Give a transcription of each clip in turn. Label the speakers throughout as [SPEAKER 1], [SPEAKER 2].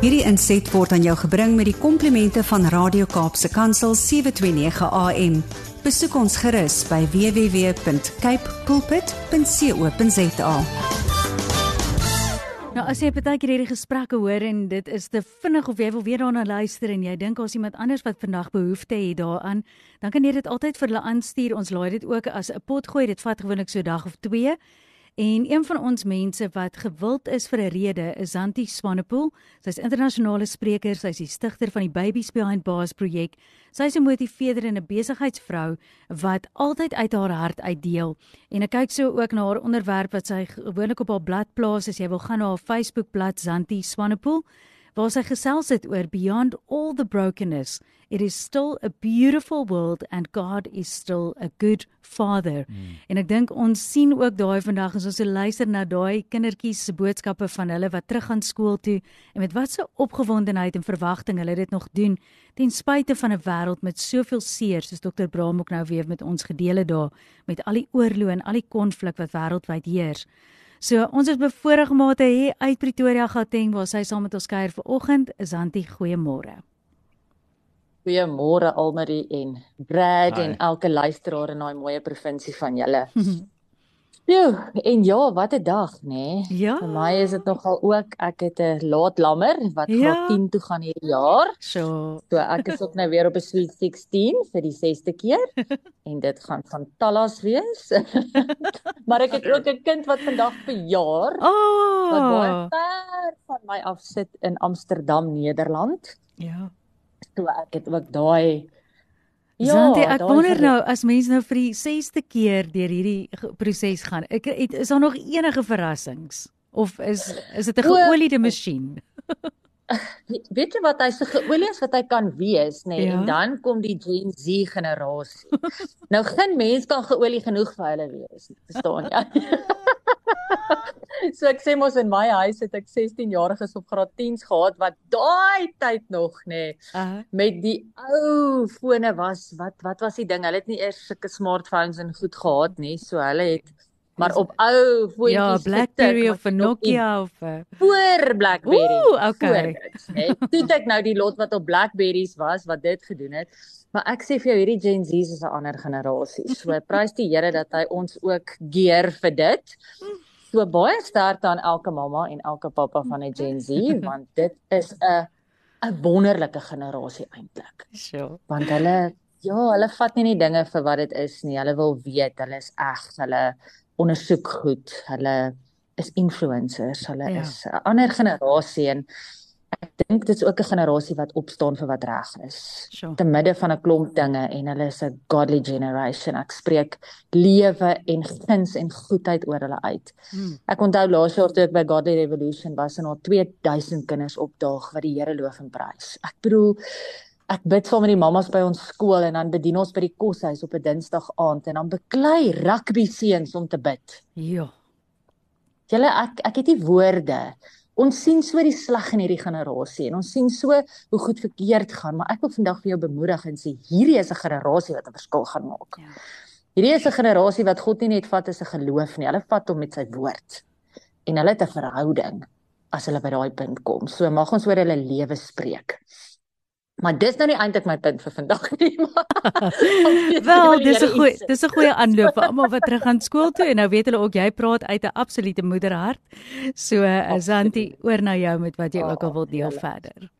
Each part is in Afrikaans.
[SPEAKER 1] Hierdie inset word aan jou gebring met die komplimente van Radio Kaapse Kansel 729 AM. Besoek ons gerus by www.cape pulpit.co.za.
[SPEAKER 2] Nou as jy partykeer hierdie gesprekke hoor en dit is te vinnig of jy wil weer daarna luister en jy dink daar's iemand anders wat vandag behoefte het daaraan, dan kan jy dit altyd vir hulle aanstuur. Ons laai dit ook as 'n pot gooi. Dit vat gewoonlik so 'n dag of 2 En een van ons mense wat gewild is vir 'n rede is Zanti Swanepoel. Sy's internasionale spreker, sy's die stigter van die Babies Behind Bars projek. Sy's 'n motiveerder en 'n besigheidsvrou wat altyd uit haar hart uitdeel. En ek kyk so ook na haar onderwerp wat sy gewoonlik op haar blad plaas as jy wil gaan na haar Facebook bladsy Zanti Swanepoel waar sy gesels het oor beyond all the brokenness it is still a beautiful world and god is still a good father mm. en ek dink ons sien ook daai vandag as ons luister na daai kindertjies se boodskappe van hulle wat terug gaan skool toe en met watter opgewondenheid en verwagting hulle dit nog doen ten spyte van 'n wêreld met soveel seer soos dokter Braam ook nou weer met ons gedeel het daar met al die oorlog en al die konflik wat wêreldwyd heers So ons is bevoorreg om te hê uit Pretoria Gauteng waar sy saam met ons kuier vanoggend. Is Antie, goeiemôre.
[SPEAKER 3] Goeiemôre Almarie en Brad Hi. en elke luisteraar in daai mooi provinsie van julle. Jo, en ja, wat 'n dag, nê? Nee.
[SPEAKER 2] Ja.
[SPEAKER 3] Vir my is dit nogal ook ek het 'n laat lammer wat ja. graad 10 toe gaan hierdie jaar.
[SPEAKER 2] So.
[SPEAKER 3] So ek is ook nou weer op 'n sweet 16 vir die 6ste keer en dit gaan van Tallas wees. maar ek het ook 'n kind wat vandag verjaar.
[SPEAKER 2] Oh.
[SPEAKER 3] Wat baie ver van my af sit in Amsterdam, Nederland.
[SPEAKER 2] Ja.
[SPEAKER 3] So ek het ook daai
[SPEAKER 2] Ja, Zantie, ek wonder nou as mense nou vir die 6ste keer deur hierdie proses gaan. Ek het is daar nog enige verrassings of is is dit 'n geoliede masjien?
[SPEAKER 3] Weet jy wat hy se geolie is wat hy kan wees, nê? Nee, ja? En dan kom die Gen Z generasie. nou geen mens kan geolie genoeg vir hulle wees, verstaan jy? so ek sê mos in my huis het ek 16 jariges op graad 10s gehad wat daai tyd nog nê nee, uh -huh. met die ou fone was wat wat was die ding? Hulle het nie eers sulke smartphones en goed gehad nie so hulle het maar op ou foontjies
[SPEAKER 2] ja Blackberry of Nokia of
[SPEAKER 3] voor Blackberry
[SPEAKER 2] Ooh, okay.
[SPEAKER 3] nê. Toe ek nou die lot wat op Blackberries was wat dit gedoen het. Maar ek sê vir jou hierdie Gen Z is 'n ander generasie. So prys die Here dat hy ons ook gear vir dit So baie sterkte aan elke mamma en elke pappa van 'n Gen Z want dit is 'n 'n wonderlike generasie eintlik.
[SPEAKER 2] Sure.
[SPEAKER 3] Want hulle ja, hulle vat nie net dinge vir wat dit is nie. Hulle wil weet, hulle is eg, hulle ondersoek goed, hulle is influencers, hulle ja. is 'n ander generasie en ek dink dit is ook 'n generasie wat opstaan vir wat reg is.
[SPEAKER 2] Sure.
[SPEAKER 3] Te midde van 'n klomp dinge en hulle is 'n godly generation. Ek spreek lewe en guns en goedheid oor hulle uit. Hmm. Ek onthou laas jaar toe ek by Godly Revolution was en al 2000 kinders opdaag wat die Here loof en prys. Ek bedoel Ek bid saam met die mammas by ons skool en dan bedien ons by die koshuis op 'n Dinsdag aand en dan beklei rugby seuns om te bid.
[SPEAKER 2] Ja.
[SPEAKER 3] Julle ek ek het nie woorde ons sien so die sleg in hierdie generasie en ons sien so hoe goed verkeerd gaan, maar ek wil vandag vir jou bemoedig en sê hierdie is 'n generasie wat 'n verskil gaan maak. Ja. Hierdie is 'n generasie wat God nie net vat as 'n geloof nie, hulle vat hom met sy woord. En hulle het 'n verhouding as hulle by daai punt kom. So mag ons oor hulle lewe spreek. Maar dis nou nie eintlik my punt vir vandag nie.
[SPEAKER 2] Wel, dis 'n goeie dis 'n goeie aanloop vir almal wat terug gaan skool toe en nou weet hulle ook jy praat uit 'n absolute moederhart. So, Azanti, eh, oor na jou met wat jy ook al wil deel verder.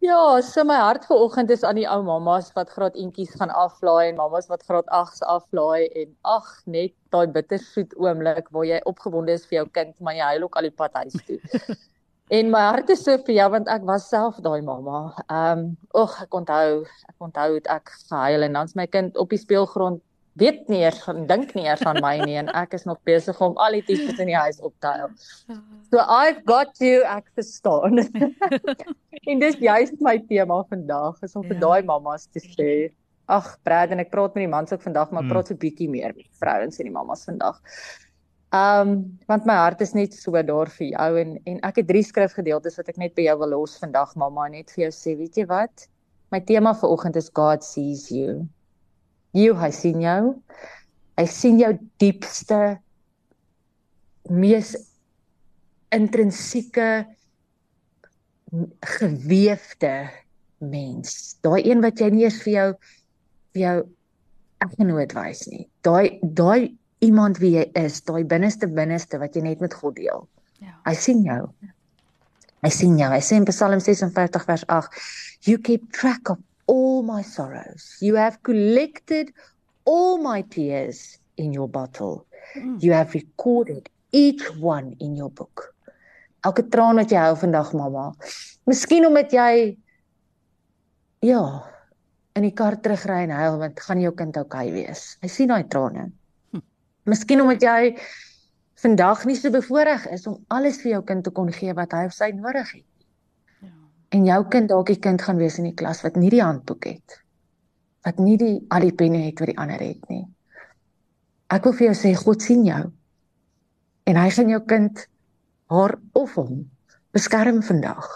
[SPEAKER 3] Ja, so my hart vanoggend is aan die ou mammas wat graad eentjies gaan aflaai en mammas wat graad 8s aflaai en ag net daai bittersoet oomblik waar jy opgewonde is vir jou kind, maar jy huil ook al die pad huis toe. En my hart is so vir jou want ek was self daai mamma. Ehm, um, ag ek onthou, ek onthou het ek gehuil en dan's my kind op die speelgrond weet nie eers van dink nie eers aan my nie en ek is nog besig om al die tipies in die huis op te huil. So I've got you ek verstaan. en dis juist my tema vandag is om vir ja. daai mammas te sê. Ag, Brad en ek praat met die mans ook vandag, maar mm. praat so bietjie meer met vrouens en die mammas vandag. Ehm um, want my hart is net so daar vir jou en en ek het drie skrifgedeeltes wat ek net by jou wil los vandag mamma net vir jou sê weet jy wat my tema vir oggend is God sees you. You hy sien jou. Hy sien jou diepste mees intrinsieke geweefde mens. Daai een wat jy nie eens vir jou vir jou eggenoot wys nie. Daai daai iemand wie jy is, daai binneste binneste wat jy net met God deel. Ja. Hy sien jou. Hy sien jou. Hy sê in Psalm 56 vers 8, "You keep track of all my sorrows. You have collected all my tears in your bottle. Mm. You have recorded each one in your book." Elke traan wat jy hou vandag, mamma. Miskien omdat jy ja, in die kar terugry en huil want gaan jou kind oukei okay wees. Hy sien daai trane. Miskien omdat jy vandag nie so bevoorreg is om alles vir jou kind te kon gee wat hy of sy nodig het. Ja. En jou kind dalk die kind gaan wees in die klas wat nie die handboek het. Wat nie die al die penne het wat die ander het nie. Ek wil vir jou sê God sien jou. En hy gaan jou kind haar of hom beskerm vandag.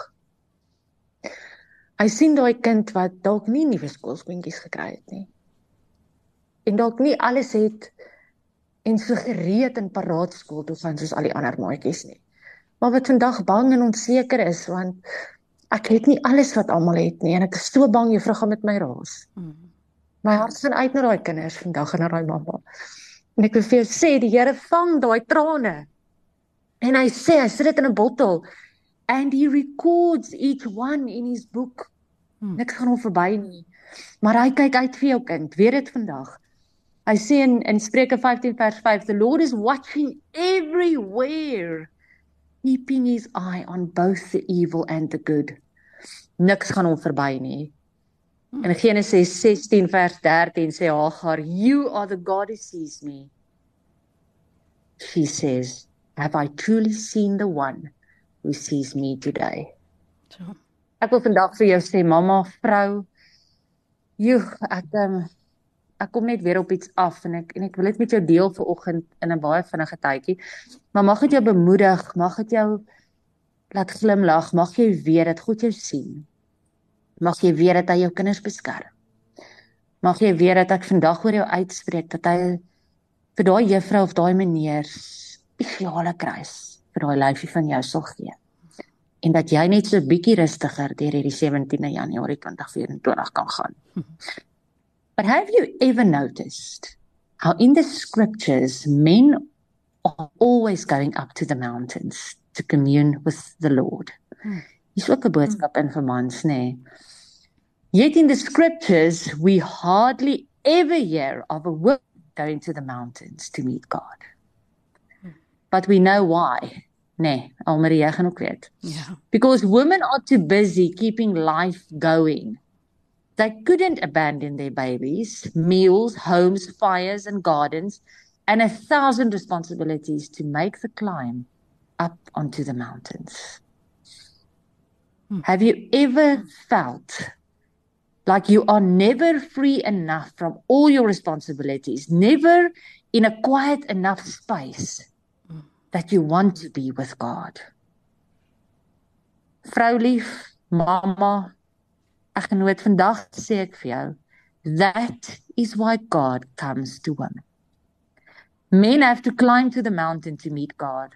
[SPEAKER 3] Hy sien daai kind wat dalk nie nuwe skoolskoentjies gekry het nie. En dalk nie alles het en so gereed en paraat skool toe gaan soos al die ander maatjies nie. Maar wat vandag bang en onseker is want ek het nie alles wat almal het nie en ek is so bang juffrou gaan met my raas. Mm. My hart gaan uit na daai kinders vandag en na daai mamma. En ek wil vir jou sê die Here vang daai trane. En hy sê hy sit dit in 'n bottel and he records each one in his book. Hmm. Niks gaan hom verby nie. Maar hy kyk uit vir jou kind. Weet dit vandag. Hy sê in in Spreuke 15 vers 5, "The Lord is watching everywhere, keeping his eye on both the evil and the good." Niks gaan hom verby nie. In. Genesis 16 vers 13 sê Hagar, "You are the God who sees me." She says, "Have I truly seen the one who sees me today. Ek wil vandag vir jou sê mamma, vrou, joe, ek um, ek kom net weer op iets af en ek en ek wil dit met jou deel vir oggend in 'n baie vinnige tydjie. Maar mag dit jou bemoedig, mag dit jou laat glimlag, mag jy weet dat God jou sien. Mag jy weet dat hy jou kinders beskerm. Mag jy weet dat ek vandag oor jou uitspreek dat hy vir daai juffrou of daai meneer spesiale kruis vir daai lyfie van jou sal gee. En dat jy net so bietjie rustiger deur hierdie 17de Januarie 2024 kan gaan. But have you ever noticed how in the scriptures men are always going up to the mountains to commune with the Lord? Hmm. Dis ook 'n boodskap hmm. in vir mans, nê. Nee. Yet in the scriptures we hardly ever hear of a woman going to the mountains to meet God. Hmm. But we know why. Nee, Almarie, jy gaan ook weet. Yeah. Because women are too busy keeping life going. They couldn't abandon their babies, meals, homes, fires and gardens and a thousand responsibilities to make the climb up onto the mountains. Hmm. Have you ever felt like you are never free enough from all your responsibilities, never in a quiet enough space that you want to be with God. Vrou lief, mamma, ek genoot vandag sê ek vir jou, that is why God comes to women. Men have to climb to the mountain to meet God,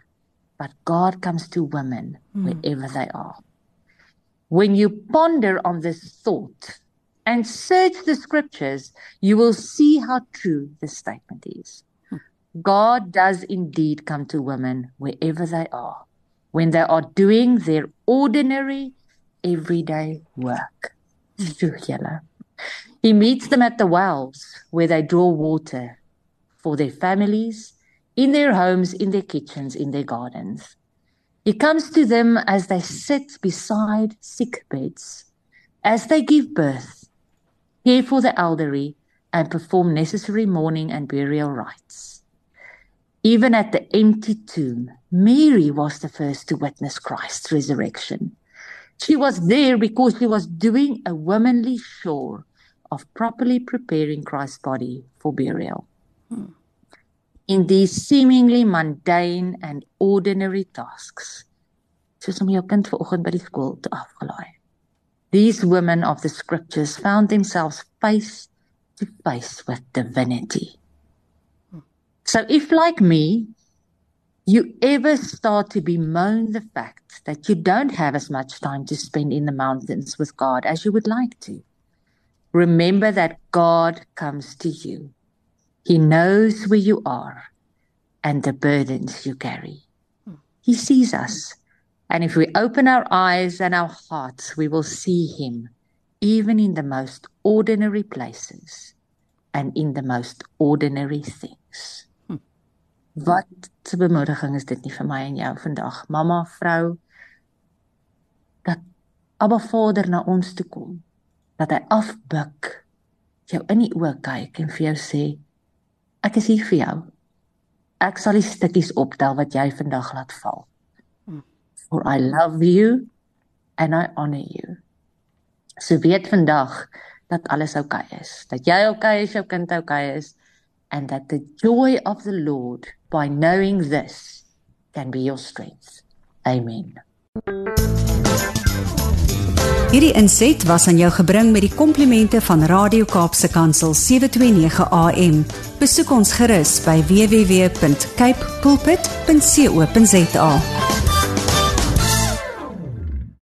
[SPEAKER 3] but God comes to women mm. wherever they are. When you ponder on this thought and search the scriptures, you will see how true this statement is. God does indeed come to women wherever they are, when they are doing their ordinary, everyday work. He meets them at the wells where they draw water for their families, in their homes, in their kitchens, in their gardens. He comes to them as they sit beside sick beds, as they give birth, care for the elderly, and perform necessary mourning and burial rites. Even at the empty tomb, Mary was the first to witness Christ's resurrection. She was there because she was doing a womanly chore of properly preparing Christ's body for burial. Hmm. In these seemingly mundane and ordinary tasks, soos om jou kind vanoggend by die skool te afgelaai. These women of the scriptures found themselves face to face with divinity. So if like me, you ever start to bemoan the fact that you don't have as much time to spend in the mountains with God as you would like to, remember that God comes to you. He knows where you are and the burdens you carry. He sees us. And if we open our eyes and our hearts, we will see Him even in the most ordinary places and in the most ordinary things. Wat 'n bemoediging is dit nie vir my en jou vandag, mamma, vrou, dat Abba Vader na ons toe kom, dat hy afbuk, jou in die oë kyk en vir jou sê, ek is hier vir jou. Ek sal die stukkies optel wat jy vandag laat val. Hm. For I love you and I honor you. So weet vandag dat alles oukei okay is. Dat jy oukei okay is, jou kind oukei okay is and that the joy of the Lord by knowing this can be your strength. Amen.
[SPEAKER 1] Hierdie inset was aan jou gebring met die komplimente van Radio Kaapse Kansel 729 AM. Besoek ons gerus by www.cape pulpit.co.za.